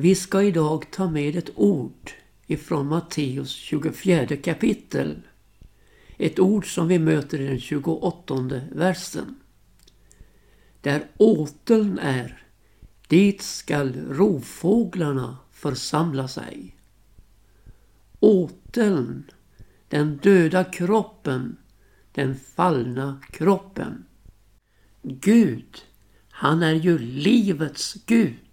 Vi ska idag ta med ett ord ifrån Matteus 24 kapitel. Ett ord som vi möter i den 28 versen. Där åteln är, dit skall rovfåglarna församla sig. Åteln, den döda kroppen, den fallna kroppen. Gud, han är ju livets Gud.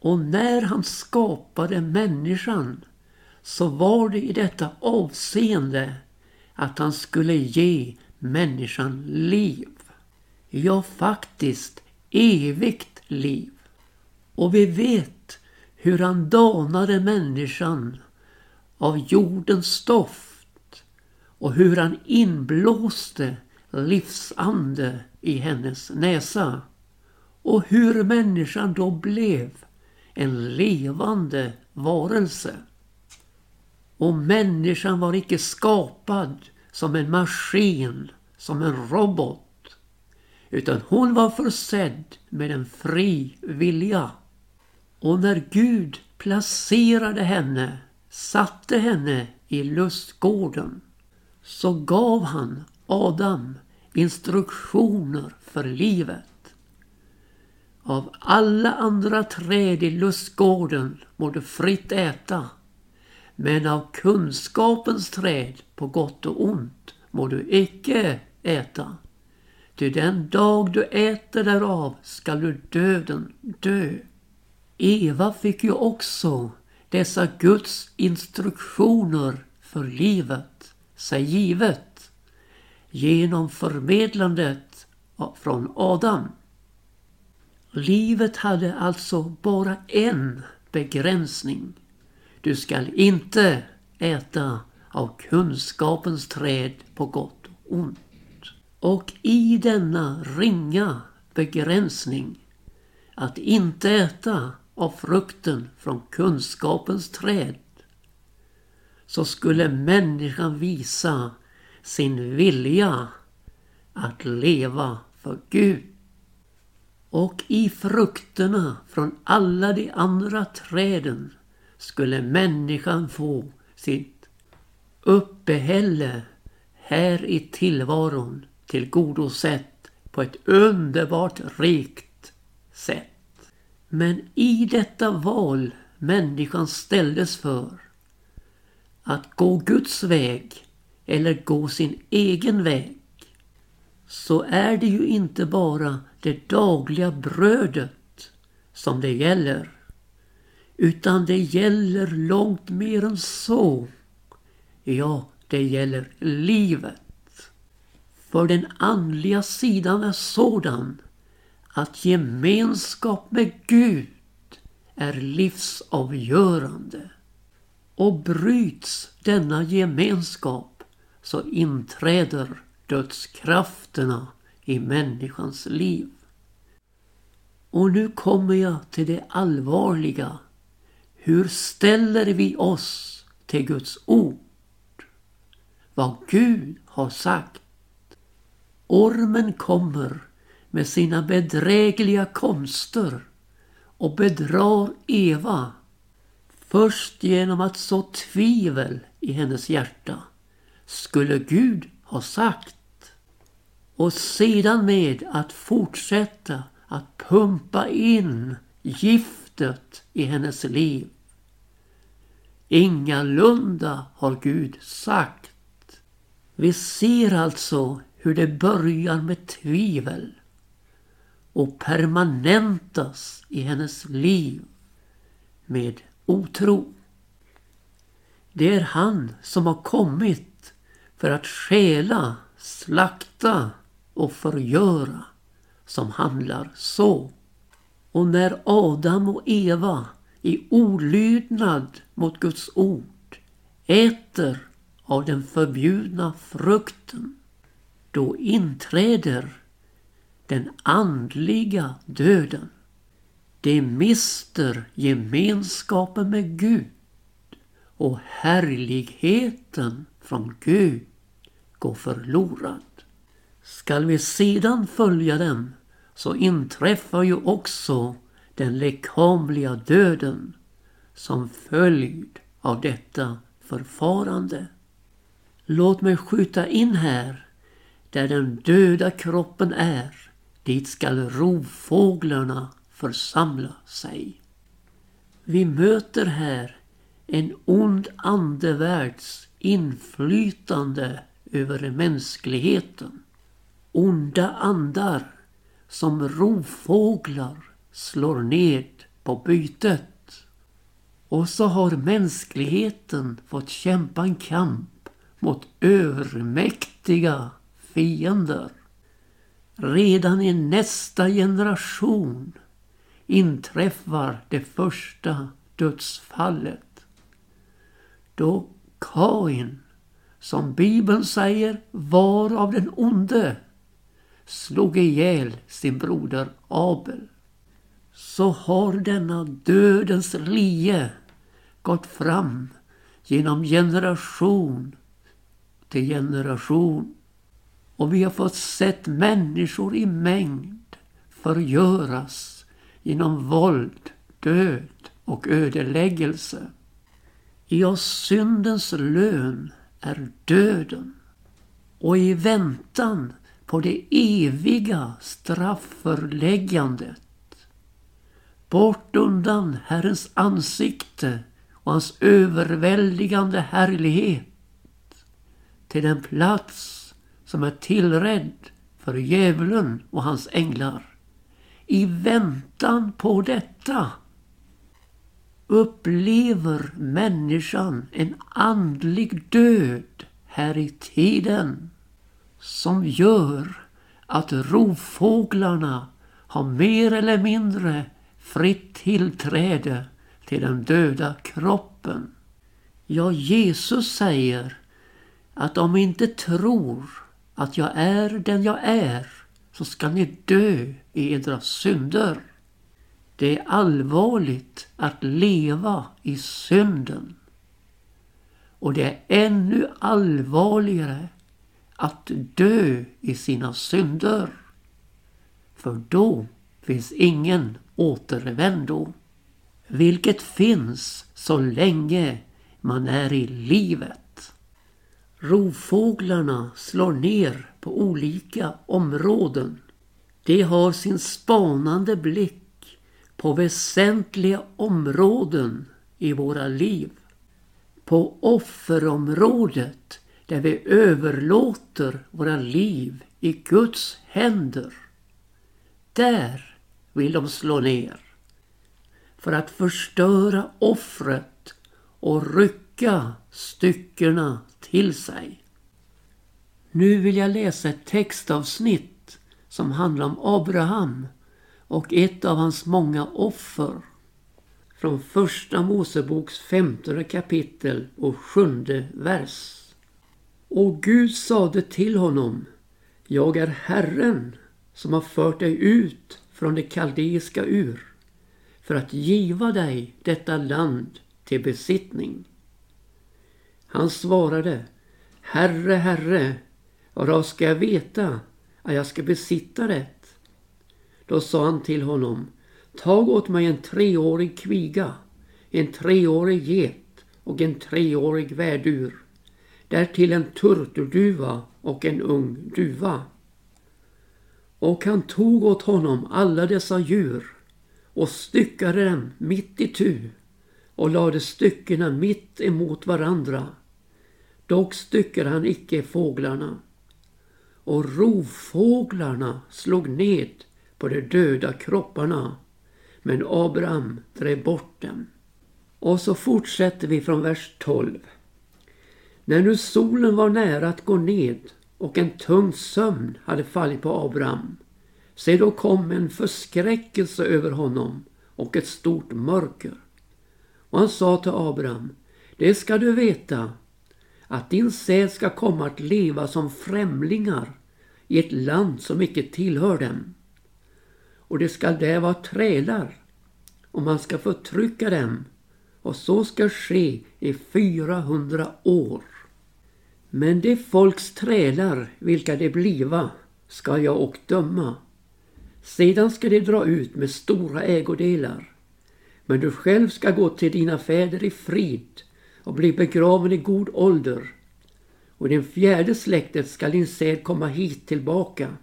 Och när han skapade människan så var det i detta avseende att han skulle ge människan liv. Ja, faktiskt evigt liv. Och vi vet hur han danade människan av jordens stoft och hur han inblåste livsande i hennes näsa och hur människan då blev en levande varelse. Och människan var icke skapad som en maskin, som en robot. Utan hon var försedd med en fri vilja. Och när Gud placerade henne, satte henne i lustgården, så gav han Adam instruktioner för livet. Av alla andra träd i lustgården må du fritt äta. Men av kunskapens träd på gott och ont må du icke äta. Ty den dag du äter därav skall du döden dö. Eva fick ju också dessa Guds instruktioner för livet sig givet genom förmedlandet från Adam. Livet hade alltså bara en begränsning. Du skall inte äta av kunskapens träd på gott och ont. Och i denna ringa begränsning att inte äta av frukten från kunskapens träd så skulle människan visa sin vilja att leva för Gud. Och i frukterna från alla de andra träden skulle människan få sitt uppehälle här i tillvaron tillgodosett på ett underbart rikt sätt. Men i detta val människan ställdes för att gå Guds väg eller gå sin egen väg så är det ju inte bara det dagliga brödet som det gäller. Utan det gäller långt mer än så. Ja, det gäller livet. För den andliga sidan är sådan att gemenskap med Gud är livsavgörande. Och bryts denna gemenskap så inträder dödskrafterna i människans liv. Och nu kommer jag till det allvarliga. Hur ställer vi oss till Guds ord? Vad Gud har sagt. Ormen kommer med sina bedrägliga konster och bedrar Eva först genom att så tvivel i hennes hjärta. Skulle Gud ha sagt och sedan med att fortsätta att pumpa in giftet i hennes liv. Ingalunda har Gud sagt. Vi ser alltså hur det börjar med tvivel och permanentas i hennes liv med otro. Det är han som har kommit för att stjäla, slakta och förgöra som handlar så. Och när Adam och Eva i olydnad mot Guds ord äter av den förbjudna frukten, då inträder den andliga döden. De mister gemenskapen med Gud och härligheten från Gud går förlorad. Skall vi sedan följa dem så inträffar ju också den lekamliga döden som följd av detta förfarande. Låt mig skjuta in här, där den döda kroppen är, dit skall rovfåglarna församla sig. Vi möter här en ond andevärlds inflytande över mänskligheten. Onda andar som rovfåglar slår ned på bytet. Och så har mänskligheten fått kämpa en kamp mot övermäktiga fiender. Redan i nästa generation inträffar det första dödsfallet. Då Kain, som Bibeln säger, var av den onde, slog ihjäl sin broder Abel. Så har denna dödens lie gått fram genom generation till generation. Och vi har fått sett människor i mängd förgöras genom våld, död och ödeläggelse. Ja, syndens lön är döden. Och i väntan på det eviga strafförläggandet bort undan Herrens ansikte och hans överväldigande härlighet till den plats som är tillrädd för djävulen och hans änglar. I väntan på detta upplever människan en andlig död här i tiden som gör att rovfåglarna har mer eller mindre fritt tillträde till den döda kroppen. Ja, Jesus säger att om ni inte tror att jag är den jag är så ska ni dö i edra synder. Det är allvarligt att leva i synden. Och det är ännu allvarligare att dö i sina synder. För då finns ingen återvändo. Vilket finns så länge man är i livet. Rovfåglarna slår ner på olika områden. De har sin spanande blick på väsentliga områden i våra liv. På offerområdet där vi överlåter våra liv i Guds händer. Där vill de slå ner för att förstöra offret och rycka styckena till sig. Nu vill jag läsa ett textavsnitt som handlar om Abraham och ett av hans många offer. Från första Moseboks femtonde kapitel och sjunde vers. Och Gud sade till honom, jag är Herren som har fört dig ut från det kaldeiska ur för att giva dig detta land till besittning. Han svarade, Herre, Herre, vad ska jag veta att jag ska besitta det? Då sa han till honom, tag åt mig en treårig kviga, en treårig get och en treårig värdur, därtill en turturduva och en ung duva. Och han tog åt honom alla dessa djur och styckade dem mitt i tu och lade styckena mitt emot varandra. Dock styckade han icke fåglarna. Och rovfåglarna slog ned på de döda kropparna, men Abraham drev bort dem. Och så fortsätter vi från vers 12. När nu solen var nära att gå ned och en tung sömn hade fallit på Abraham. Se då kom en förskräckelse över honom och ett stort mörker. Och han sa till Abraham, det ska du veta, att din säd ska komma att leva som främlingar i ett land som icke tillhör dem. Och det ska där vara trälar, och man ska förtrycka dem, och så ska ske i 400 år. Men de folks trälar, vilka de bliva, ska jag och döma. Sedan ska de dra ut med stora ägodelar. Men du själv ska gå till dina fäder i frid och bli begraven i god ålder. Och i den fjärde släktet skall din säd komma hit tillbaka.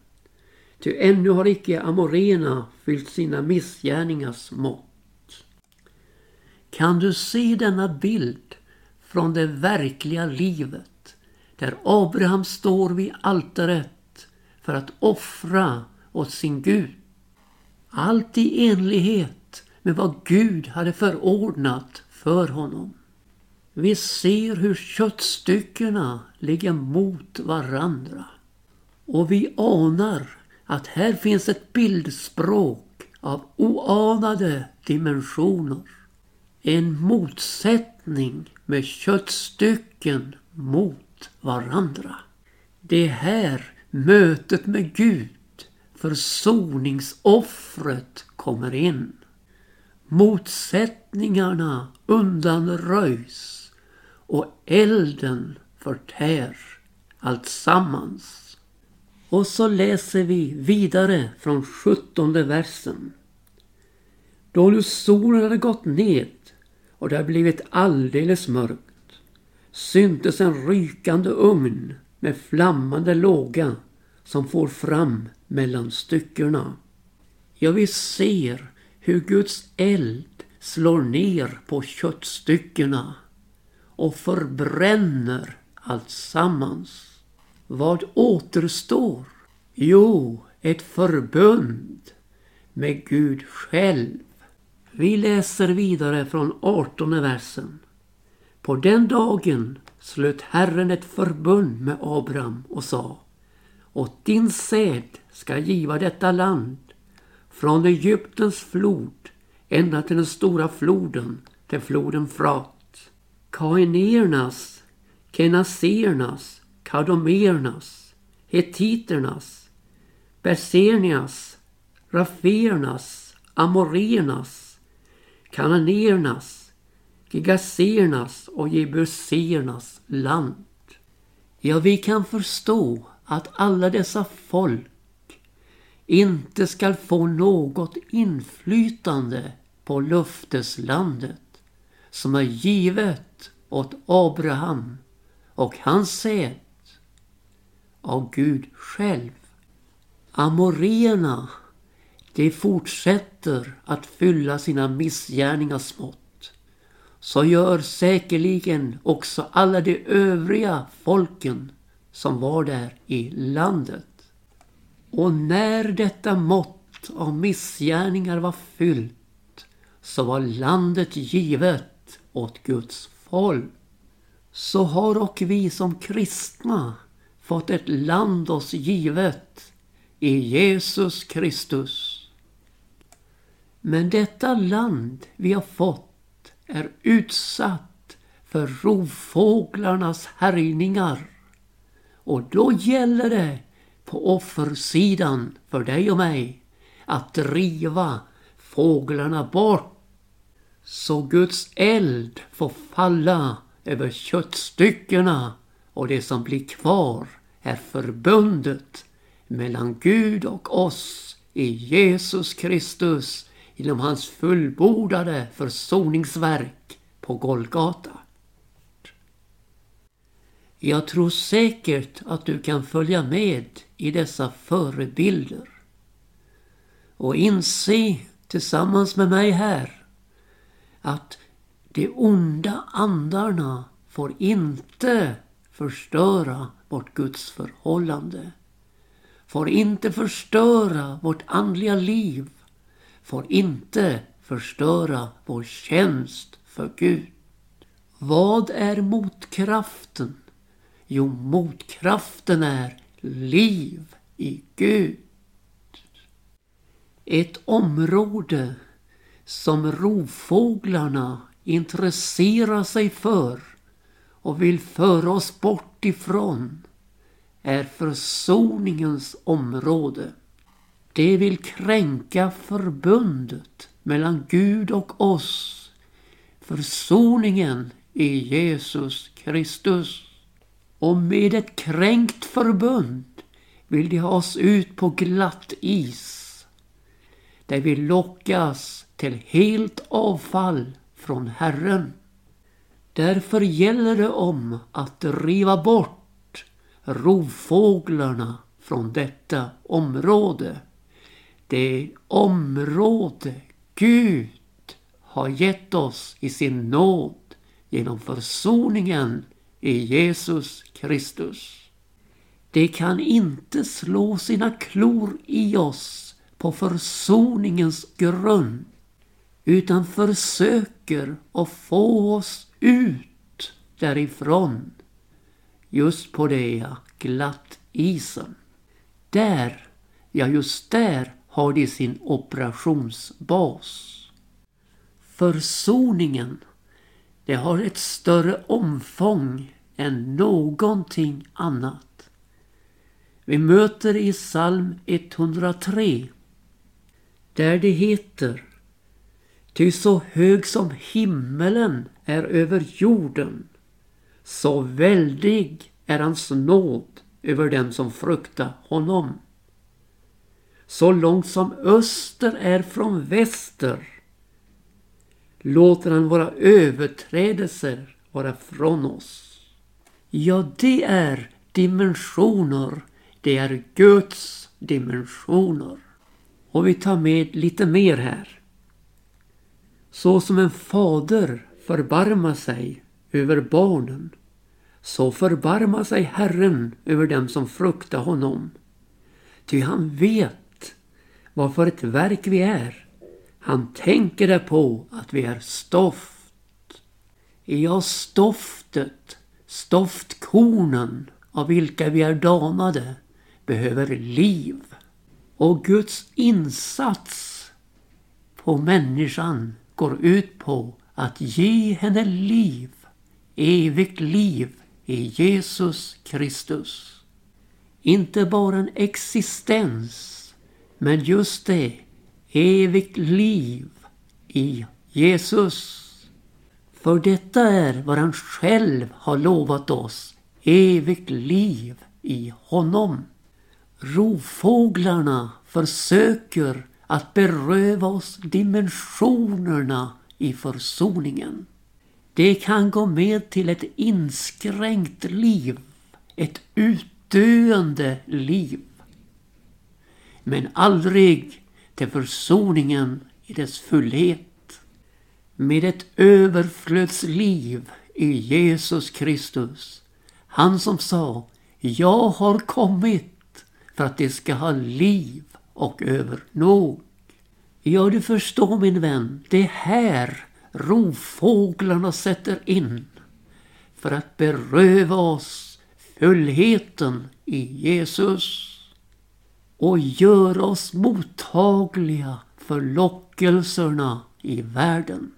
Ty ännu har icke amorena fyllt sina missgärningars mått. Kan du se denna bild från det verkliga livet? Där Abraham står vid altaret för att offra åt sin Gud. Allt i enlighet med vad Gud hade förordnat för honom. Vi ser hur köttstyckena ligger mot varandra. Och vi anar att här finns ett bildspråk av oanade dimensioner. En motsättning med köttstycken mot varandra. Det är här mötet med Gud, försoningsoffret, kommer in. Motsättningarna undanröjs och elden förtär allt sammans. Och så läser vi vidare från sjuttonde versen. Då nu solen hade gått ned och det hade blivit alldeles mörkt syntes en rykande ugn med flammande låga som får fram mellan styckena. Ja, vi ser hur Guds eld slår ner på köttstyckena och förbränner allt sammans. Vad återstår? Jo, ett förbund med Gud själv. Vi läser vidare från 18 versen. På den dagen slöt Herren ett förbund med Abraham och sa Åt din säd ska giva detta land från Egyptens flod ända till den stora floden, till floden Frat. Kainiernas, Kenasernas, Kadomernas, Hetiternas, Bersernias, Rafernas, Amorernas, Kananernas, Gigasernas och Jebusernas land. Ja, vi kan förstå att alla dessa folk inte skall få något inflytande på löfteslandet som är givet åt Abraham och hans säd av Gud själv. Amorena, de fortsätter att fylla sina missgärningars mått. Så gör säkerligen också alla de övriga folken som var där i landet. Och när detta mått av missgärningar var fyllt så var landet givet åt Guds folk. Så har och vi som kristna fått ett land oss givet i Jesus Kristus. Men detta land vi har fått är utsatt för rovfåglarnas härjningar. Och då gäller det på offersidan för dig och mig att driva fåglarna bort. Så Guds eld får falla över köttstyckena och det som blir kvar är förbundet mellan Gud och oss i Jesus Kristus genom hans fullbordade försoningsverk på Golgata. Jag tror säkert att du kan följa med i dessa förebilder och inse tillsammans med mig här att de onda andarna får inte förstöra vårt Guds förhållande. Får inte förstöra vårt andliga liv. Får inte förstöra vår tjänst för Gud. Vad är motkraften? Jo, motkraften är liv i Gud. Ett område som rovfåglarna intresserar sig för och vill föra oss bort ifrån är försoningens område. Det vill kränka förbundet mellan Gud och oss. Försoningen i Jesus Kristus. Och med ett kränkt förbund vill de ha oss ut på glatt is. Där vi lockas till helt avfall från Herren. Därför gäller det om att driva bort rovfåglarna från detta område. Det område Gud har gett oss i sin nåd genom försoningen i Jesus Kristus. Det kan inte slå sina klor i oss på försoningens grund utan försöker att få oss ut därifrån. Just på det glatt isen. Där, ja just där har de sin operationsbas. Försoningen, det har ett större omfång än någonting annat. Vi möter i psalm 103 där det heter Ty så hög som himmelen är över jorden så väldig är hans nåd över dem som fruktar honom. Så långt som öster är från väster låter han våra överträdelser vara från oss. Ja, det är dimensioner. Det är Guds dimensioner. Och vi tar med lite mer här. Så som en fader förbarmar sig över barnen så förbarmar sig Herren över dem som fruktar honom. Ty han vet vad för ett verk vi är. Han tänker det på att vi är stoft. Ja, stoftet, stoftkornen av vilka vi är danade, behöver liv. Och Guds insats på människan går ut på att ge henne liv, evigt liv i Jesus Kristus. Inte bara en existens, men just det, evigt liv i Jesus. För detta är vad han själv har lovat oss, evigt liv i honom. Rovfåglarna försöker att beröva oss dimensionerna i försoningen. Det kan gå med till ett inskränkt liv, ett utdöende liv. Men aldrig till försoningen i dess fullhet. Med ett överflödsliv i Jesus Kristus. Han som sa, jag har kommit för att det ska ha liv och övernog. Ja, du förstår min vän, det är här rovfåglarna sätter in för att beröva oss fullheten i Jesus och göra oss mottagliga för lockelserna i världen.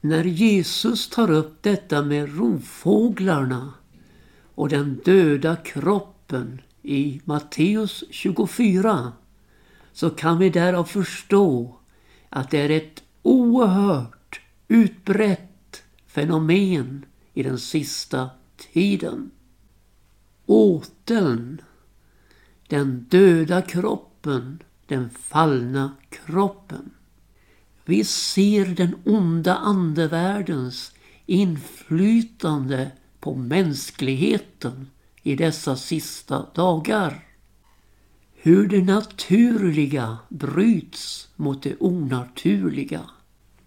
När Jesus tar upp detta med rovfåglarna och den döda kroppen i Matteus 24 så kan vi därav förstå att det är ett oerhört utbrett fenomen i den sista tiden. Åteln, den döda kroppen, den fallna kroppen. Vi ser den onda andevärldens inflytande på mänskligheten i dessa sista dagar. Hur det naturliga bryts mot det onaturliga.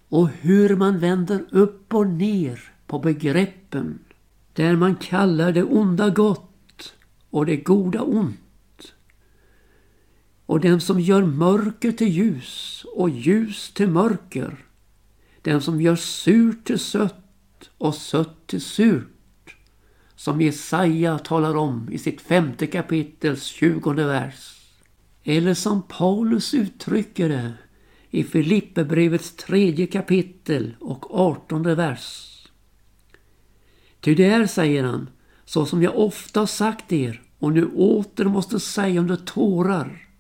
Och hur man vänder upp och ner på begreppen. Där man kallar det onda gott och det goda ont. Och den som gör mörker till ljus och ljus till mörker. Den som gör surt till sött och sött till surt som Jesaja talar om i sitt femte kapitels tjugonde vers. Eller som Paulus uttrycker det i Filipperbrevets tredje kapitel och artonde vers. Ty det är, säger han, så som jag ofta sagt er och nu åter måste säga under tårar.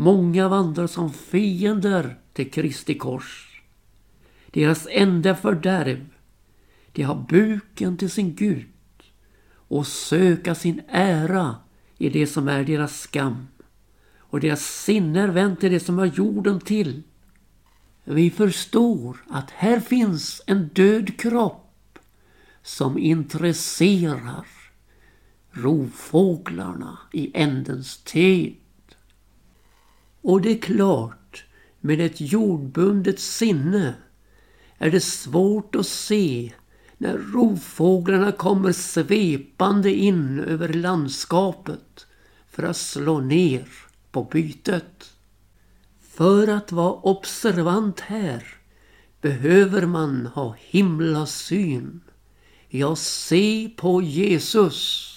Många vandrar som fiender till Kristi kors. Deras enda fördärv, de har buken till sin Gud och söka sin ära i det som är deras skam och deras sinne är vänt till det som hör jorden till. Vi förstår att här finns en död kropp som intresserar rovfåglarna i ändens tid. Och det är klart, med ett jordbundet sinne är det svårt att se när rovfåglarna kommer svepande in över landskapet för att slå ner på bytet. För att vara observant här behöver man ha himlasyn. Ja, se på Jesus,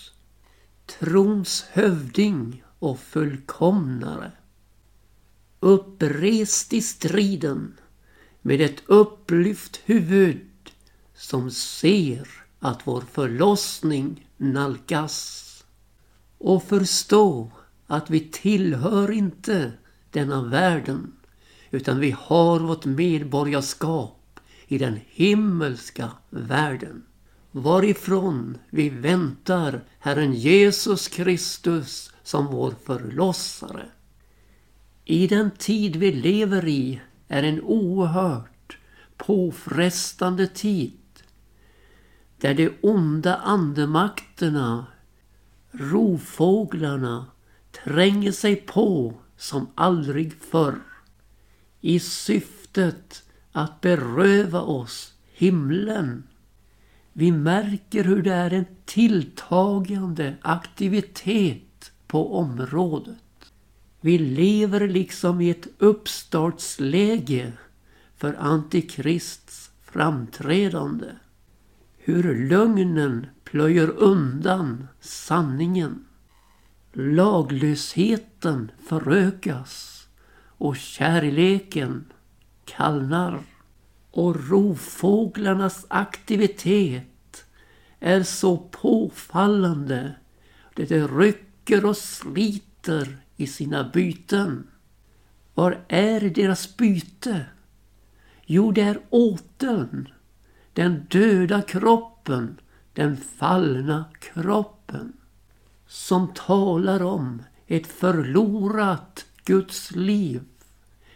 trons hövding och fullkomnare. Upprest i striden med ett upplyft huvud som ser att vår förlossning nalkas. Och förstå att vi tillhör inte denna världen utan vi har vårt medborgarskap i den himmelska världen varifrån vi väntar Herren Jesus Kristus som vår förlossare. I den tid vi lever i är en oerhört påfrestande tid där de onda andemakterna, rovfåglarna, tränger sig på som aldrig förr i syftet att beröva oss himlen. Vi märker hur det är en tilltagande aktivitet på området. Vi lever liksom i ett uppstartsläge för Antikrists framträdande. Hur lögnen plöjer undan sanningen. Laglösheten förökas och kärleken kallnar. Och rovfåglarnas aktivitet är så påfallande. Det rycker och sliter i sina byten. Var är deras byte? Jo, det är åteln. Den döda kroppen, den fallna kroppen. Som talar om ett förlorat Guds liv.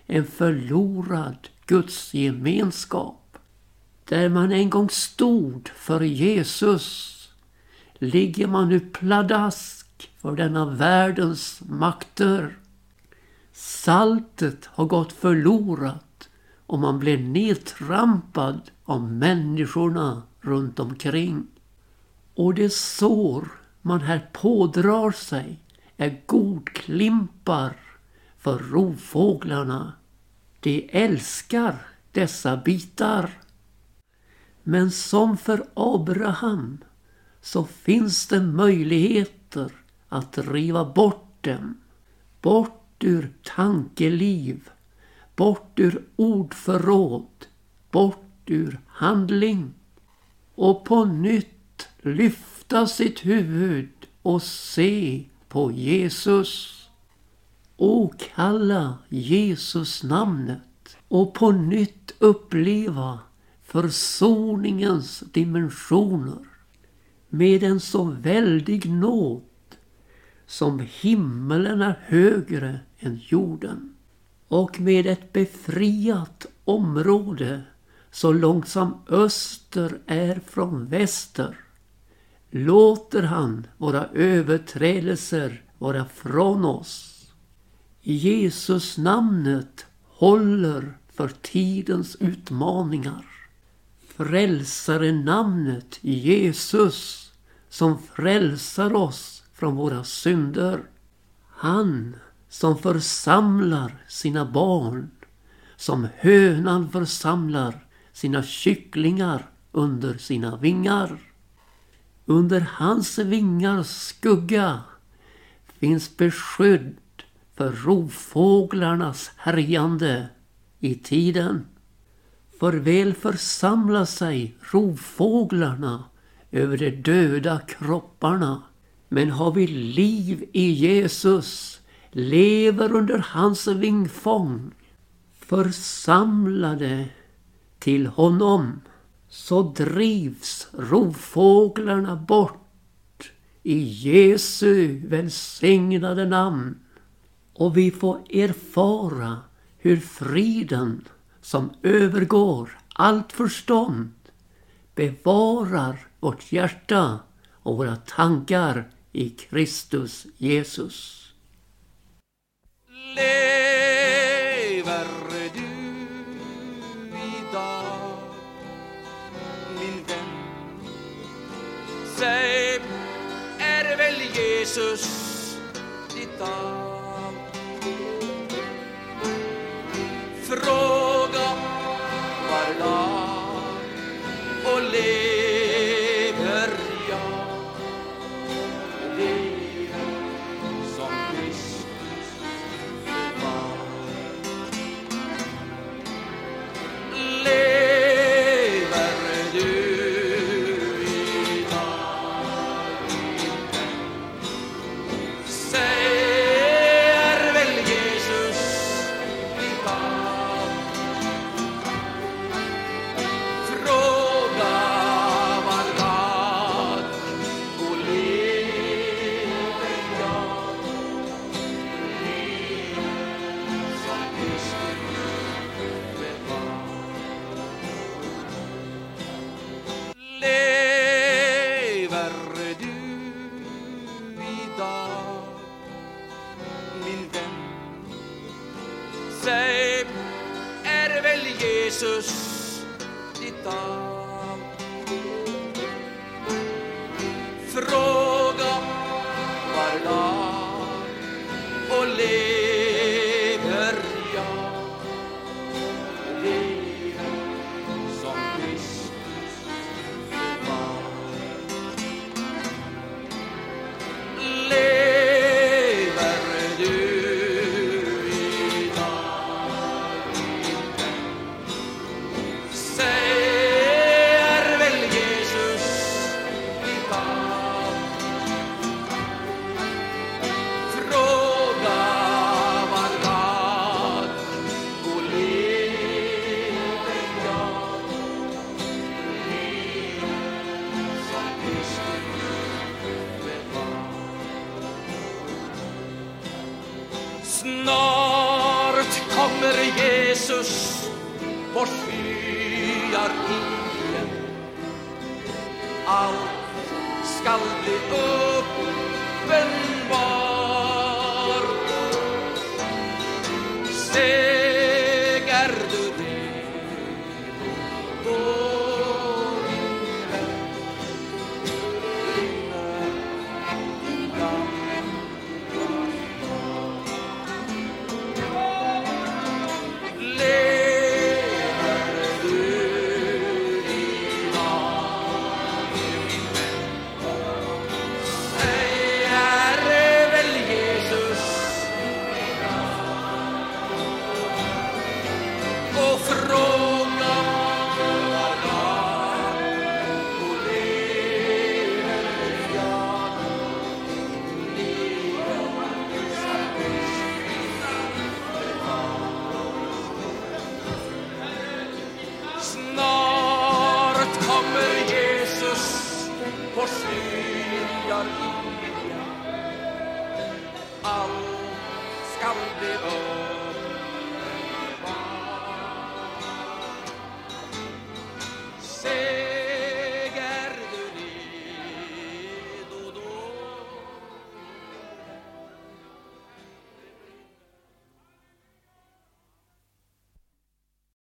En förlorad Guds gemenskap. Där man en gång stod för Jesus ligger man nu pladask för denna världens makter. Saltet har gått förlorat och man blir nedtrampad av människorna runt omkring. Och det sår man här pådrar sig är godklimpar för rovfåglarna de älskar dessa bitar. Men som för Abraham så finns det möjligheter att riva bort dem. Bort ur tankeliv, bort ur ordförråd, bort ur handling. Och på nytt lyfta sitt huvud och se på Jesus åkalla Jesus namnet och på nytt uppleva försoningens dimensioner med en så väldig nåd som himmelen är högre än jorden och med ett befriat område så långt som öster är från väster låter han våra överträdelser vara från oss Jesus namnet håller för tidens utmaningar. Frälsare namnet Jesus som frälsar oss från våra synder. Han som församlar sina barn som hönan församlar sina kycklingar under sina vingar. Under hans vingars skugga finns beskydd för rovfåglarnas härjande i tiden. För väl församlar sig rovfåglarna över de döda kropparna. Men har vi liv i Jesus, lever under hans vingfång, församlade till honom, så drivs rovfåglarna bort i Jesu välsignade namn. Och vi får erfara hur friden som övergår allt förstånd bevarar vårt hjärta och våra tankar i Kristus Jesus. Lever du idag, min vän? Säg, är väl Jesus ditt namn?